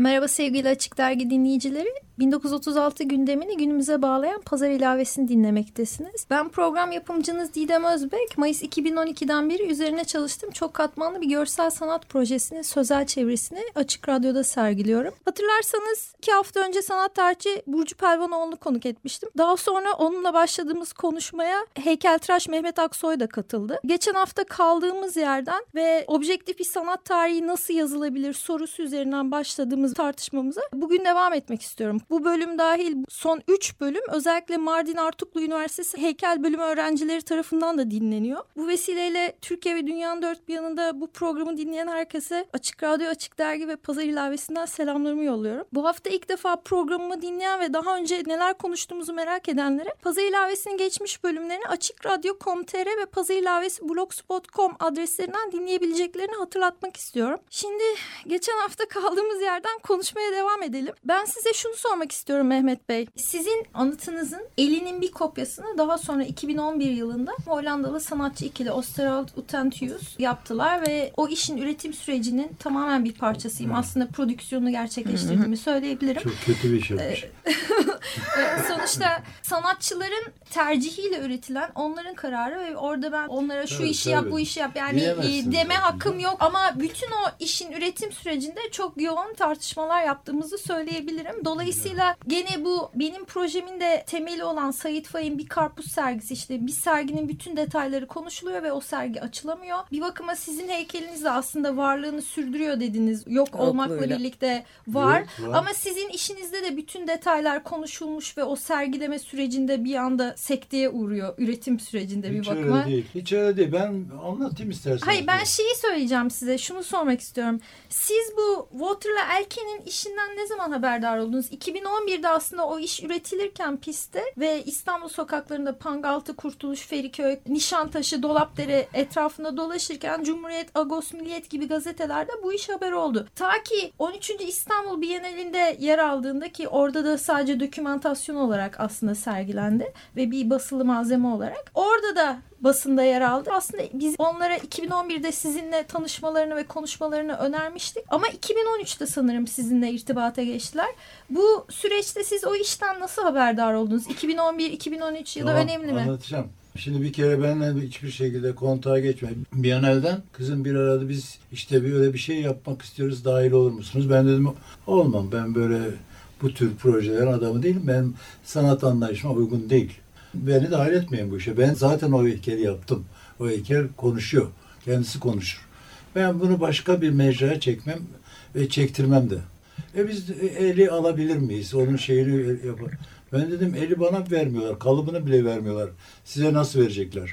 Merhaba sevgili Açık Dergi dinleyicileri. 1936 gündemini günümüze bağlayan pazar ilavesini dinlemektesiniz. Ben program yapımcınız Didem Özbek. Mayıs 2012'den beri üzerine çalıştığım çok katmanlı bir görsel sanat projesinin sözel çevirisini Açık Radyo'da sergiliyorum. Hatırlarsanız iki hafta önce sanat tarihçi Burcu Pelvanoğlu'nu konuk etmiştim. Daha sonra onunla başladığımız konuşmaya heykeltıraş Mehmet Aksoy da katıldı. Geçen hafta kaldığımız yerden ve objektif bir sanat tarihi nasıl yazılabilir sorusu üzerinden başladığımız tartışmamıza bugün devam etmek istiyorum. Bu bölüm dahil son 3 bölüm özellikle Mardin Artuklu Üniversitesi heykel bölümü öğrencileri tarafından da dinleniyor. Bu vesileyle Türkiye ve dünyanın dört bir yanında bu programı dinleyen herkese Açık Radyo, Açık Dergi ve Pazar ilavesinden selamlarımı yolluyorum. Bu hafta ilk defa programımı dinleyen ve daha önce neler konuştuğumuzu merak edenlere Pazar ilavesinin geçmiş bölümlerini Açık Radyo.com.tr ve Pazar ilavesi blogspot.com adreslerinden dinleyebileceklerini hatırlatmak istiyorum. Şimdi geçen hafta kaldığımız yerden konuşmaya devam edelim. Ben size şunu sormak istiyorum Mehmet Bey. Sizin anıtınızın elinin bir kopyasını daha sonra 2011 yılında Hollandalı sanatçı ikili Osterald Utentius yaptılar ve o işin üretim sürecinin tamamen bir parçasıyım. Aslında prodüksiyonu gerçekleştirdiğimi söyleyebilirim. Çok kötü bir şey olmuş. Sonuçta sanatçıların tercihiyle üretilen onların kararı ve orada ben onlara şu tabii, işi tabii. yap bu işi yap yani e, deme hakkım yok ama bütün o işin üretim sürecinde çok yoğun tartışmalar yaptığımızı söyleyebilirim. Dolayısıyla gene bu benim projemin de temeli olan Sayit Faik'in bir karpuz sergisi işte bir serginin bütün detayları konuşuluyor ve o sergi açılamıyor. Bir bakıma sizin heykeliniz de aslında varlığını sürdürüyor dediniz. Yok olmakla Yok, birlikte var. Yok, var. Ama sizin işinizde de bütün detaylar konuşulmuş ve o sergileme sürecinde bir anda sekteye uğruyor üretim sürecinde Hiç bir bakıma. Hiç öyle değil. Hiç öyle değil. Ben anlatayım isterseniz. Hayır ben şeyi söyleyeceğim size. Şunu sormak istiyorum. Siz bu Water'la Elke'nin işinden ne zaman haberdar oldunuz? 2010 2011'de aslında o iş üretilirken pistte ve İstanbul sokaklarında Pangaltı, Kurtuluş, Feriköy, Nişantaşı, Dolapdere etrafında dolaşırken Cumhuriyet, Agos, Milliyet gibi gazetelerde bu iş haber oldu. Ta ki 13. İstanbul Bienalinde yer aldığında ki orada da sadece dokümantasyon olarak aslında sergilendi ve bir basılı malzeme olarak. Orada da basında yer aldı. Aslında biz onlara 2011'de sizinle tanışmalarını ve konuşmalarını önermiştik. Ama 2013'te sanırım sizinle irtibata geçtiler. Bu süreçte siz o işten nasıl haberdar oldunuz? 2011, 2013 ya da tamam, önemli mi? Anlatacağım. Şimdi bir kere benimle hiçbir şekilde kontağa geçmedi. Bir an evden kızım bir arada biz işte böyle bir şey yapmak istiyoruz dahil olur musunuz? Ben dedim olmam ben böyle bu tür projelerin adamı değilim. Ben sanat anlayışıma uygun değil. Beni dahil etmeyin bu işe. Ben zaten o heykeli yaptım. O heykel konuşuyor. Kendisi konuşur. Ben bunu başka bir mecraya çekmem ve çektirmem de. E biz eli alabilir miyiz? Onun şeyini yapar. Ben dedim eli bana vermiyorlar. Kalıbını bile vermiyorlar. Size nasıl verecekler?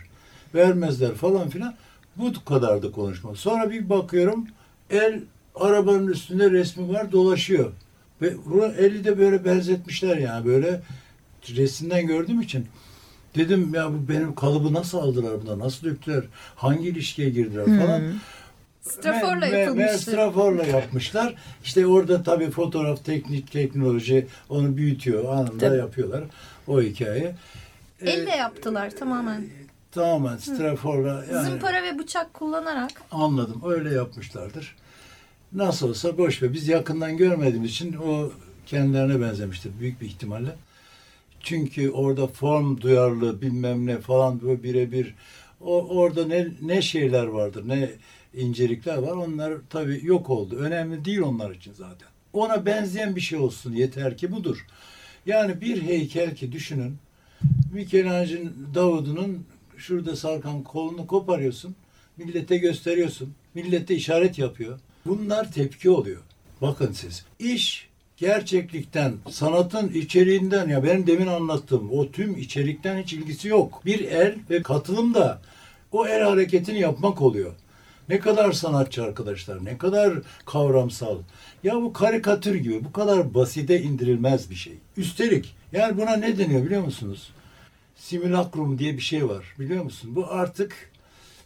Vermezler falan filan. Bu kadar da konuşma. Sonra bir bakıyorum el arabanın üstünde resmi var dolaşıyor. Ve eli de böyle benzetmişler yani böyle resimden gördüğüm için. Dedim ya bu benim kalıbı nasıl aldılar buna? Nasıl döktüler? Hangi ilişkiye girdiler falan. Hmm. Straforla yapılmıştı. Straforla yapmışlar. İşte orada tabii fotoğraf teknik teknoloji onu büyütüyor. Anında tabii. yapıyorlar o hikaye. Elle ee, yaptılar tamamen. Tamamen straforla. Yani, Zımpara ve bıçak kullanarak. Anladım. Öyle yapmışlardır. Nasıl olsa boş ver. Biz yakından görmediğimiz için o kendilerine benzemiştir büyük bir ihtimalle. Çünkü orada form duyarlı bilmem ne falan böyle birebir orada ne, ne şeyler vardır ne incelikler var onlar tabii yok oldu. Önemli değil onlar için zaten. Ona benzeyen bir şey olsun yeter ki budur. Yani bir heykel ki düşünün Michelangelo Davud'un şurada sarkan kolunu koparıyorsun. Millete gösteriyorsun. Millete işaret yapıyor. Bunlar tepki oluyor. Bakın siz. İş gerçeklikten, sanatın içeriğinden ya benim demin anlattığım o tüm içerikten hiç ilgisi yok. Bir el ve katılım da o el hareketini yapmak oluyor. Ne kadar sanatçı arkadaşlar, ne kadar kavramsal. Ya bu karikatür gibi, bu kadar basite indirilmez bir şey. Üstelik, yani buna ne deniyor biliyor musunuz? Simülakrum diye bir şey var, biliyor musun? Bu artık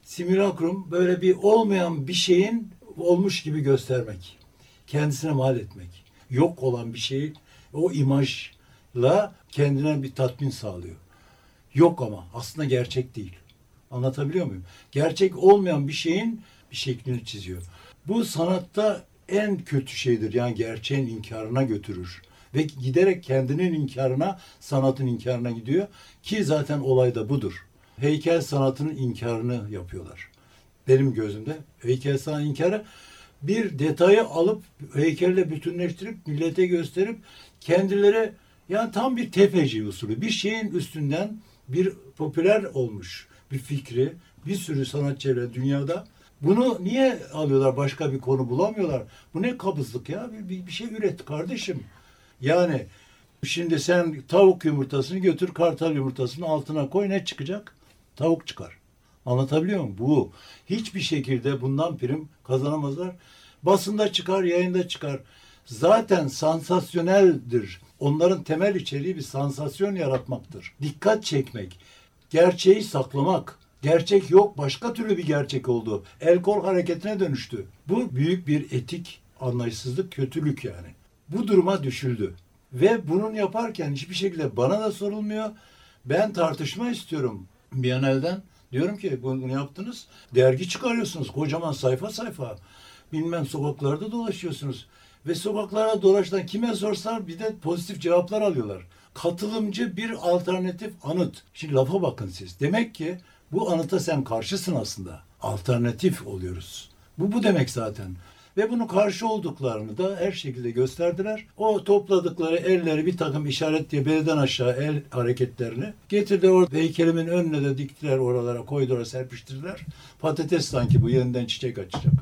simülakrum böyle bir olmayan bir şeyin olmuş gibi göstermek. Kendisine mal etmek. Yok olan bir şeyi o imajla kendine bir tatmin sağlıyor. Yok ama aslında gerçek değil. Anlatabiliyor muyum? Gerçek olmayan bir şeyin bir şeklini çiziyor. Bu sanatta en kötü şeydir. Yani gerçeğin inkarına götürür. Ve giderek kendinin inkarına, sanatın inkarına gidiyor. Ki zaten olay da budur. Heykel sanatının inkarını yapıyorlar. Benim gözümde heykel sanat inkarı bir detayı alıp heykelle bütünleştirip millete gösterip kendileri yani tam bir tefeci usulü bir şeyin üstünden bir popüler olmuş bir fikri bir sürü sanatçıyla dünyada bunu niye alıyorlar başka bir konu bulamıyorlar? Bu ne kabızlık ya? Bir, bir, bir şey üret kardeşim. Yani şimdi sen tavuk yumurtasını götür kartal yumurtasının altına koy ne çıkacak? Tavuk çıkar. Anlatabiliyor muyum? Bu. Hiçbir şekilde bundan prim kazanamazlar. Basında çıkar, yayında çıkar. Zaten sansasyoneldir. Onların temel içeriği bir sansasyon yaratmaktır. Dikkat çekmek, gerçeği saklamak. Gerçek yok, başka türlü bir gerçek oldu. El kol hareketine dönüştü. Bu büyük bir etik anlayışsızlık, kötülük yani. Bu duruma düşüldü. Ve bunun yaparken hiçbir şekilde bana da sorulmuyor. Ben tartışma istiyorum Biyanel'den. Diyorum ki bunu yaptınız. Dergi çıkarıyorsunuz kocaman sayfa sayfa. Bilmem sokaklarda dolaşıyorsunuz. Ve sokaklara dolaştan kime sorsan bir de pozitif cevaplar alıyorlar. Katılımcı bir alternatif anıt. Şimdi lafa bakın siz. Demek ki bu anıta sen karşısın aslında. Alternatif oluyoruz. Bu bu demek zaten. Ve bunu karşı olduklarını da her şekilde gösterdiler. O topladıkları elleri bir takım işaret diye beleden aşağı el hareketlerini getirdiler orada heykelimin önüne de diktiler oralara koydular serpiştirdiler. Patates sanki bu yeniden çiçek açacak.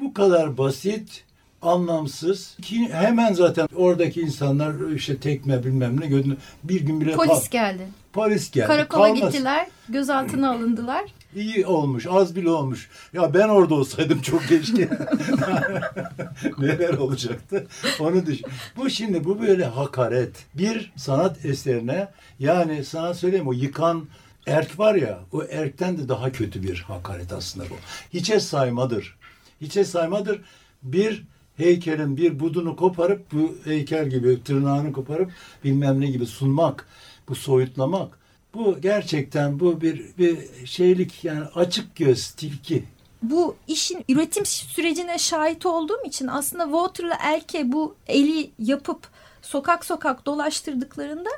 Bu kadar basit anlamsız ki hemen zaten oradaki insanlar işte tekme bilmem ne gördüğünde bir gün bile Polis geldi. polis geldi. Karakola Kalmaz. gittiler. Gözaltına alındılar. İyi olmuş, az bile olmuş. Ya ben orada olsaydım çok keşke. Neler olacaktı? Onu düşün. Bu şimdi bu böyle hakaret. Bir sanat eserine yani sana söyleyeyim o yıkan erk var ya o erkten de daha kötü bir hakaret aslında bu. Hiçe saymadır. Hiçe saymadır. Bir heykelin bir budunu koparıp bu heykel gibi tırnağını koparıp bilmem ne gibi sunmak. Bu soyutlamak. Bu gerçekten bu bir bir şeylik yani açık göz tilki. bu işin üretim sürecine şahit olduğum için aslında Water'la Elke bu eli yapıp sokak sokak dolaştırdıklarında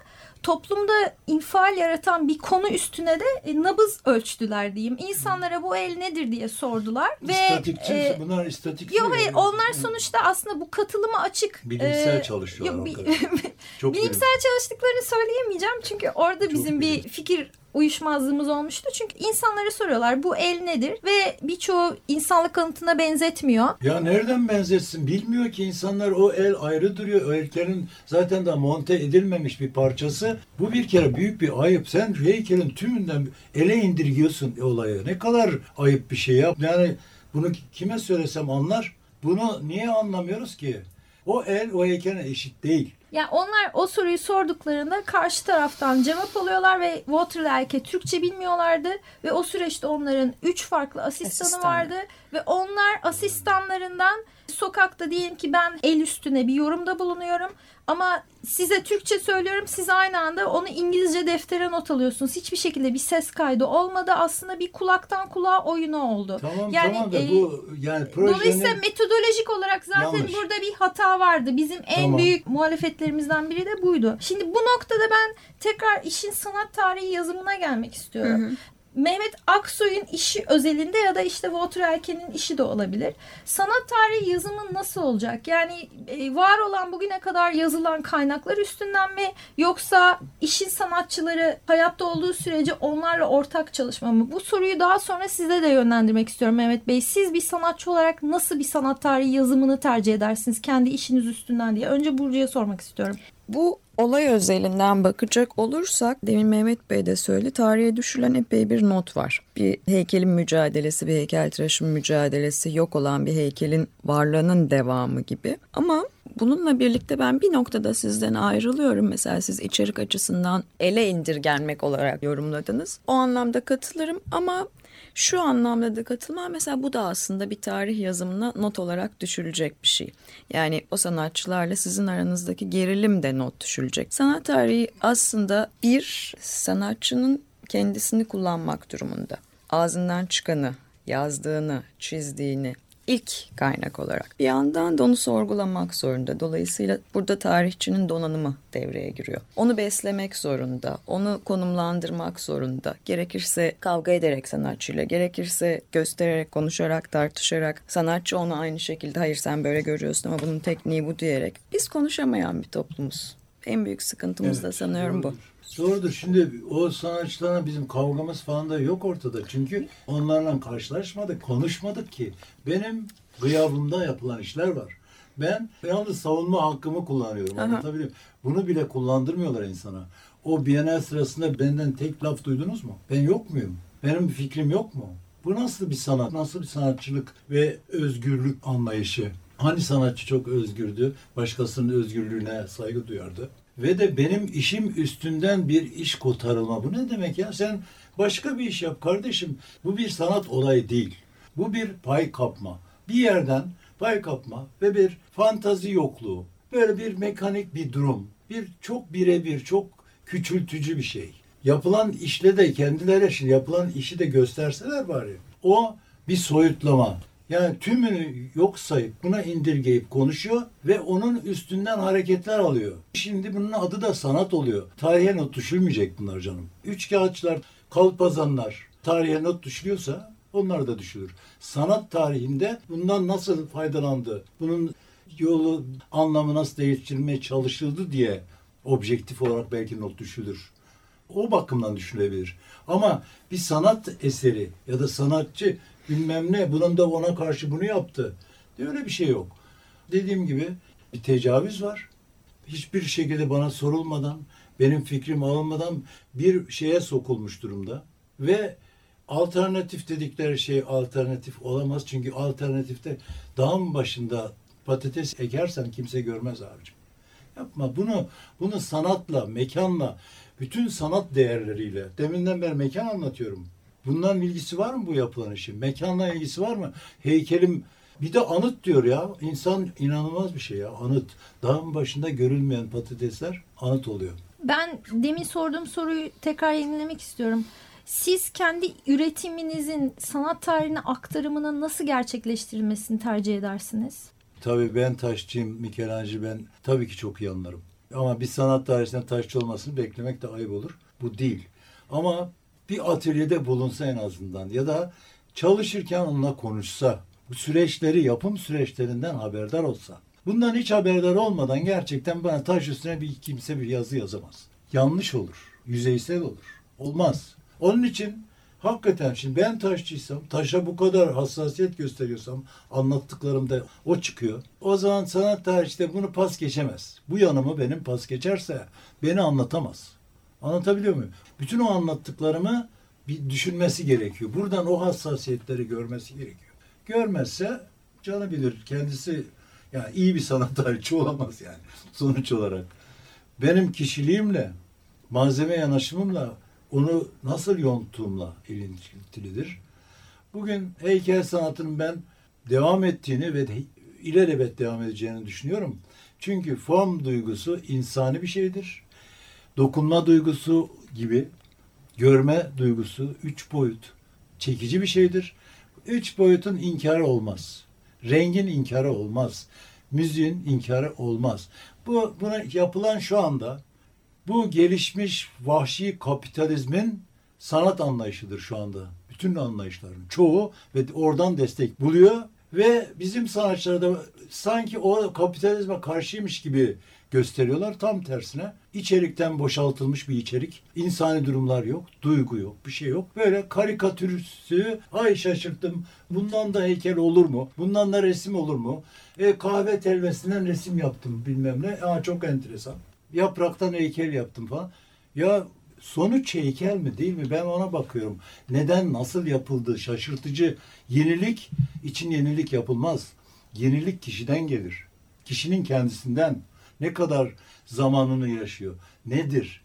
toplumda infial yaratan bir konu üstüne de e, nabız ölçtüler diyeyim. İnsanlara bu el nedir diye sordular ve İstatikçi, e, bunlar istatik. Yok hayır yani. onlar sonuçta aslında bu katılıma açık. Bilimsel e, çalışıyorlar yok, bi-. Çok bilimsel çalıştıklarını söyleyemeyeceğim çünkü orada Çok bizim bir bilim. fikir uyuşmazlığımız olmuştu. Çünkü insanlara soruyorlar bu el nedir ve birçoğu insanlık kanıtına benzetmiyor. Ya nereden benzetsin? Bilmiyor ki insanlar o el ayrı duruyor. O heykelin zaten daha monte edilmemiş bir parçası. Bu bir kere büyük bir ayıp. Sen heykelin tümünden ele indirgiyorsun olayı. Ne kadar ayıp bir şey ya. Yani bunu kime söylesem anlar. Bunu niye anlamıyoruz ki? O el o heykelin eşit değil. Yani onlar o soruyu sorduklarında karşı taraftan cevap alıyorlar ve Waterlake Türkçe bilmiyorlardı ve o süreçte onların üç farklı asistanı Asistan. vardı ve onlar asistanlarından sokakta diyelim ki ben el üstüne bir yorumda bulunuyorum ama size Türkçe söylüyorum siz aynı anda onu İngilizce deftere not alıyorsunuz. Hiçbir şekilde bir ses kaydı olmadı. Aslında bir kulaktan kulağa oyunu oldu. Tamam Yani, tamam da e, bu yani projenin Dolayısıyla metodolojik olarak zaten Yanlış. burada bir hata vardı. Bizim en Tamam. büyük muhalefetlerimizden biri de buydu. Şimdi bu noktada ben tekrar işin sanat tarihi yazımına gelmek istiyorum. Mehmet Aksoy'un işi özelinde ya da işte Walter Elken'in işi de olabilir. Sanat tarihi yazımı nasıl olacak? Yani e, var olan bugüne kadar yazılan kaynaklar üstünden mi yoksa işin sanatçıları hayatta olduğu sürece onlarla ortak çalışma mı? Bu soruyu daha sonra size de yönlendirmek istiyorum Mehmet Bey. Siz bir sanatçı olarak nasıl bir sanat tarihi yazımını tercih edersiniz kendi işiniz üstünden diye. Önce Burcu'ya sormak istiyorum. Bu olay özelinden bakacak olursak demin Mehmet Bey de söyledi tarihe düşülen epey bir not var. Bir heykelin mücadelesi, bir heykeltıraşın mücadelesi, yok olan bir heykelin varlığının devamı gibi. Ama bununla birlikte ben bir noktada sizden ayrılıyorum. Mesela siz içerik açısından ele indirgenmek olarak yorumladınız. O anlamda katılırım ama şu anlamda da katılmam mesela bu da aslında bir tarih yazımına not olarak düşülecek bir şey. Yani o sanatçılarla sizin aranızdaki gerilim de not düşülecek. Sanat tarihi aslında bir sanatçının kendisini kullanmak durumunda. Ağzından çıkanı, yazdığını, çizdiğini, ilk kaynak olarak. Bir yandan da onu sorgulamak zorunda. Dolayısıyla burada tarihçinin donanımı devreye giriyor. Onu beslemek zorunda, onu konumlandırmak zorunda. Gerekirse kavga ederek sanatçıyla, gerekirse göstererek, konuşarak, tartışarak. Sanatçı onu aynı şekilde hayır sen böyle görüyorsun ama bunun tekniği bu diyerek. Biz konuşamayan bir toplumuz. En büyük sıkıntımız Evet, da sanıyorum bu. Doğrudur. Şimdi o sanatçılarla bizim kavgamız falan da yok ortada. Çünkü onlarla karşılaşmadık, konuşmadık ki. Benim gıyabımda yapılan işler var. Ben yalnız savunma hakkımı kullanıyorum. Anlatabiliyor? Bunu bile kullandırmıyorlar insana. O Bienal sırasında benden tek laf duydunuz mu? Ben yok muyum? Benim bir fikrim yok mu? Bu nasıl bir sanat, nasıl bir sanatçılık ve özgürlük anlayışı? Hani sanatçı çok özgürdü, başkasının özgürlüğüne saygı duyardı. Ve de benim işim üstünden bir iş kotarılma. Bu ne demek ya? Sen başka bir iş yap kardeşim. Bu bir sanat olayı değil. Bu bir pay kapma. Bir yerden pay kapma ve bir fantazi yokluğu. Böyle bir mekanik bir durum. Bir çok birebir, çok küçültücü bir şey. Yapılan işle de kendileri şimdi yapılan işi de gösterseler bari. O bir soyutlama. Yani tümünü yok sayıp buna indirgeyip konuşuyor ve onun üstünden hareketler alıyor. Şimdi bunun adı da sanat oluyor. Tarihe not düşülmeyecek bunlar canım. Üç kağıtçılar, kalpazanlar tarihe not düşülüyorsa onlar da düşülür. Sanat tarihinde bundan nasıl faydalandı, bunun yolu, anlamı nasıl değiştirilmeye çalışıldı diye objektif olarak belki not düşülür. O bakımdan düşünülebilir. Ama bir sanat eseri ya da sanatçı bilmem ne bunun da ona karşı bunu yaptı. Öyle bir şey yok. Dediğim gibi bir tecavüz var. Hiçbir şekilde bana sorulmadan, benim fikrim alınmadan bir şeye sokulmuş durumda. Ve alternatif dedikleri şey alternatif olamaz. Çünkü alternatifte dağın başında patates ekersen kimse görmez abicim. Yapma bunu bunu sanatla, mekanla, bütün sanat değerleriyle. Deminden beri mekan anlatıyorum. Bundan ilgisi var mı bu yapılan işin? Mekanla ilgisi var mı? Heykelim bir de anıt diyor ya. İnsan inanılmaz bir şey ya. Anıt. Dağın başında görülmeyen patatesler anıt oluyor. Ben demin sorduğum soruyu tekrar yenilemek istiyorum. Siz kendi üretiminizin sanat tarihine aktarımının nasıl gerçekleştirilmesini tercih edersiniz? Tabii ben taşçıyım, Michelangelo ben tabii ki çok iyi anlarım. Ama bir sanat tarihinde taşçı olmasını beklemek de ayıp olur. Bu değil. Ama bir atölyede bulunsa en azından ya da çalışırken onunla konuşsa, süreçleri, yapım süreçlerinden haberdar olsa. Bundan hiç haberdar olmadan gerçekten bana taş üstüne bir kimse bir yazı yazamaz. Yanlış olur, yüzeysel olur. Olmaz. Onun için hakikaten şimdi ben taşçıysam, taşa bu kadar hassasiyet gösteriyorsam anlattıklarımda o çıkıyor. O zaman sanat tarihçide bunu pas geçemez. Bu yanımı benim pas geçerse beni anlatamaz. Anlatabiliyor muyum? Bütün o anlattıklarımı bir düşünmesi gerekiyor. Buradan o hassasiyetleri görmesi gerekiyor. Görmezse canı bilir. Kendisi yani iyi bir sanat tarihçi olamaz yani sonuç olarak. Benim kişiliğimle, malzeme yanaşımımla onu nasıl yonttuğumla ilintilidir. Bugün heykel sanatının ben devam ettiğini ve ilelebet devam edeceğini düşünüyorum. Çünkü form duygusu insani bir şeydir. Dokunma duygusu gibi görme duygusu üç boyut çekici bir şeydir. Üç boyutun inkarı olmaz. Rengin inkarı olmaz. Müziğin inkarı olmaz. Bu buna yapılan şu anda bu gelişmiş vahşi kapitalizmin sanat anlayışıdır şu anda. Bütün anlayışların çoğu ve oradan destek buluyor ve bizim sanatçılar da sanki o kapitalizme karşıymış gibi gösteriyorlar. Tam tersine içerikten boşaltılmış bir içerik. İnsani durumlar yok, duygu yok, bir şey yok. Böyle karikatürüsü, ay şaşırttım. Bundan da heykel olur mu? Bundan da resim olur mu? E, kahve telvesinden resim yaptım bilmem ne. Aa, çok enteresan. Yapraktan heykel yaptım falan. Ya sonuç heykel mi değil mi? Ben ona bakıyorum. Neden, nasıl yapıldı? Şaşırtıcı. Yenilik için yenilik yapılmaz. Yenilik kişiden gelir. Kişinin kendisinden. Ne kadar zamanını yaşıyor? Nedir?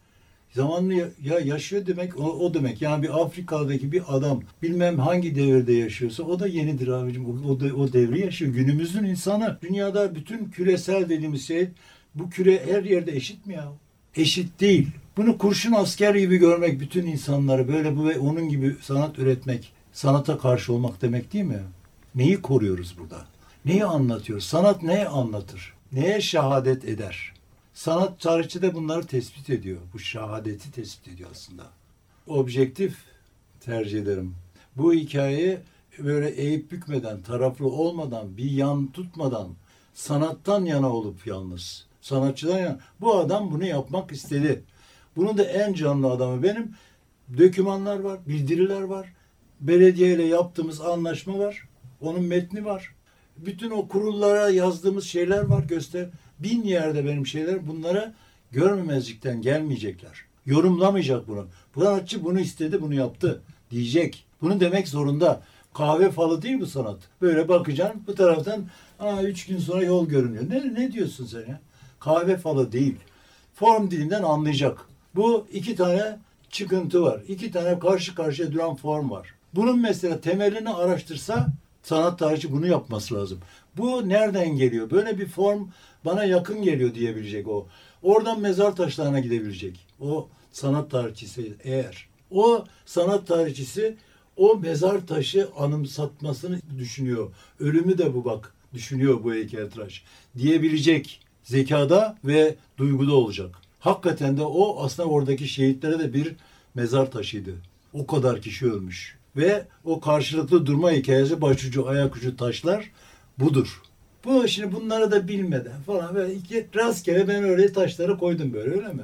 Zamanını ya, ya yaşıyor demek o, o demek. Yani bir Afrika'daki bir adam bilmem hangi devirde yaşıyorsa o da yenidir abicim. O, o, o devri yaşıyor. Günümüzün insanı. Dünyada bütün küresel dediğimiz şey bu küre her yerde eşit mi ya? Eşit değil. Bunu kurşun asker gibi görmek bütün insanları böyle bu ve onun gibi sanat üretmek, sanata karşı olmak demek değil mi? Neyi koruyoruz burada? Neyi anlatıyoruz? Sanat neye anlatır? Neye şehadet eder? Sanat tarihçi de bunları tespit ediyor. Bu şehadeti tespit ediyor aslında. Objektif tercih ederim. Bu hikayeyi böyle eğip bükmeden, taraflı olmadan, bir yan tutmadan, sanattan yana olup yalnız, sanatçıdan yana. Bu adam bunu yapmak istedi. Bunun da en canlı adamı benim. Dökümanlar var, bildiriler var. Belediyeyle yaptığımız anlaşma var. Onun metni var. Bütün o kurullara yazdığımız şeyler var göster. Bin yerde benim şeyler bunlara görmemezlikten gelmeyecekler. Yorumlamayacak bunu. Bu sanatçı bunu istedi, bunu yaptı diyecek. Bunu demek zorunda. Kahve falı değil bu sanat. Böyle bakacaksın bu taraftan aa üç gün sonra yol görünüyor. Ne, ne diyorsun sen ya? Kahve falı değil. Form dilinden anlayacak. Bu iki tane çıkıntı var. İki tane karşı karşıya duran form var. Bunun mesela temelini araştırsa sanat tarihçi bunu yapması lazım. Bu nereden geliyor? Böyle bir form bana yakın geliyor diyebilecek o. Oradan mezar taşlarına gidebilecek. O sanat tarihçisi eğer. O sanat tarihçisi o mezar taşı anımsatmasını düşünüyor. Ölümü de bu bak düşünüyor bu heykeltıraş. Diyebilecek zekada ve duyguda olacak. Hakikaten de o aslında oradaki şehitlere de bir mezar taşıydı. O kadar kişi ölmüş. Ve o karşılıklı durma hikayesi başucu ayakucu taşlar budur. Bu şimdi bunları da bilmeden falan böyle iki rastgele ben öyle taşları koydum böyle öyle mi?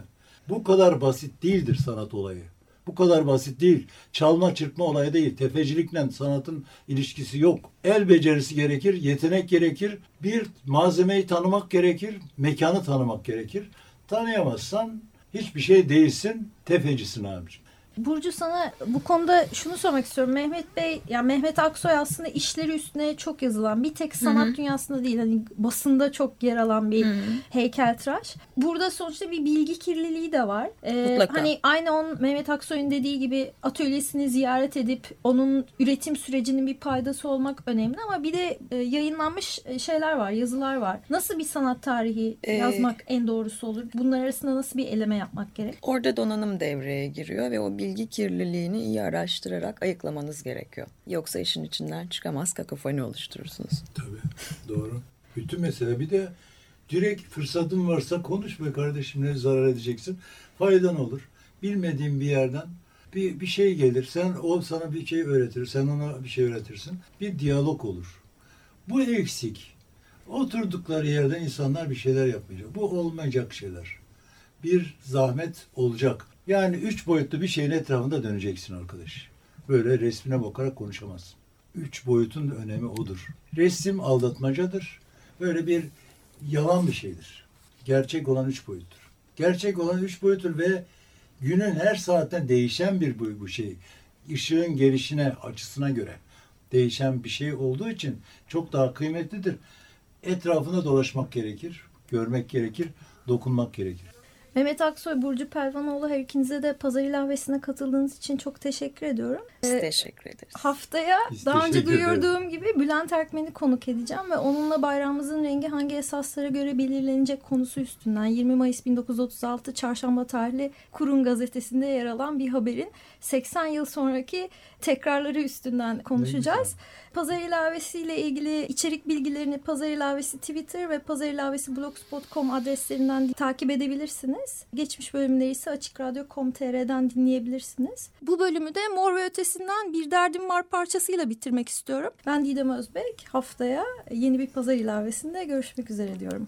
Bu kadar basit değildir sanat olayı. Bu kadar basit değil. Çalma çırpma olayı değil. Tefecilikle sanatın ilişkisi yok. El becerisi gerekir, yetenek gerekir. Bir malzemeyi tanımak gerekir, mekanı tanımak gerekir. Tanıyamazsan hiçbir şey değilsin, tefecisin abiciğim. Burcu sana bu konuda şunu sormak istiyorum. Mehmet Bey, yani Mehmet Aksoy aslında işleri üstüne çok yazılan, bir tek sanat dünyasında değil, hani basında çok yer alan bir heykeltıraş. Burada sonuçta bir bilgi kirliliği de var. Ee, Mutlaka. Hani aynı on Mehmet Aksoy'un dediği gibi atölyesini ziyaret edip onun üretim sürecinin bir paydası olmak önemli ama bir de e, yayınlanmış e, şeyler var, yazılar var. Nasıl bir sanat tarihi Ee, yazmak en doğrusu olur? Bunlar arasında nasıl bir eleme yapmak gerek? Orada donanım devreye giriyor ve o bilgi kirliliğini iyi araştırarak ayıklamanız gerekiyor. Yoksa işin içinden çıkamaz kakafoni oluşturursunuz. Tabii doğru. Bütün mesele bir de direkt fırsatın varsa konuş be kardeşim ne zarar edeceksin. Faydan olur. Bilmediğin bir yerden bir, bir şey gelir. Sen o sana bir şey öğretir. Sen ona bir şey öğretirsin. Bir diyalog olur. Bu eksik. Oturdukları yerde insanlar bir şeyler yapmayacak. Bu olmayacak şeyler. Bir zahmet olacak. Yani üç boyutlu bir şeyin etrafında döneceksin arkadaş. Böyle resmine bakarak konuşamazsın. Üç boyutun önemi odur. Resim aldatmacadır. Böyle bir yalan bir şeydir. Gerçek olan üç boyuttur. Gerçek olan üç boyuttur ve günün her saatten değişen bir bu, bu şey. Işığın gelişine, açısına göre değişen bir şey olduğu için çok daha kıymetlidir. Etrafında dolaşmak gerekir, görmek gerekir, dokunmak gerekir. Mehmet Aksoy, Burcu Pelvanoğlu her ikinize de Pazar İlavesi'ne katıldığınız için çok teşekkür ediyorum. Biz Ee, teşekkür ederiz. Haftaya Biz daha önce duyurduğum gibi Bülent Erkmen'i konuk edeceğim ve onunla bayrağımızın rengi hangi esaslara göre belirlenecek konusu üstünden 20 Mayıs 1936 Çarşamba tarihli Kurun gazetesinde yer alan bir haberin 80 yıl sonraki tekrarları üstünden konuşacağız. Pazar ilavesi ile ilgili içerik bilgilerini Pazar ilavesi Twitter ve Pazar ilavesi blogspot.com adreslerinden takip edebilirsiniz. Geçmiş bölümleri ise açıkradyo.com.tr'den dinleyebilirsiniz. Bu bölümü de Mor ve Ötesi'nden Bir Derdim Var parçasıyla bitirmek istiyorum. Ben Didem Özbek. Haftaya yeni bir Pazar ilavesinde görüşmek üzere diyorum.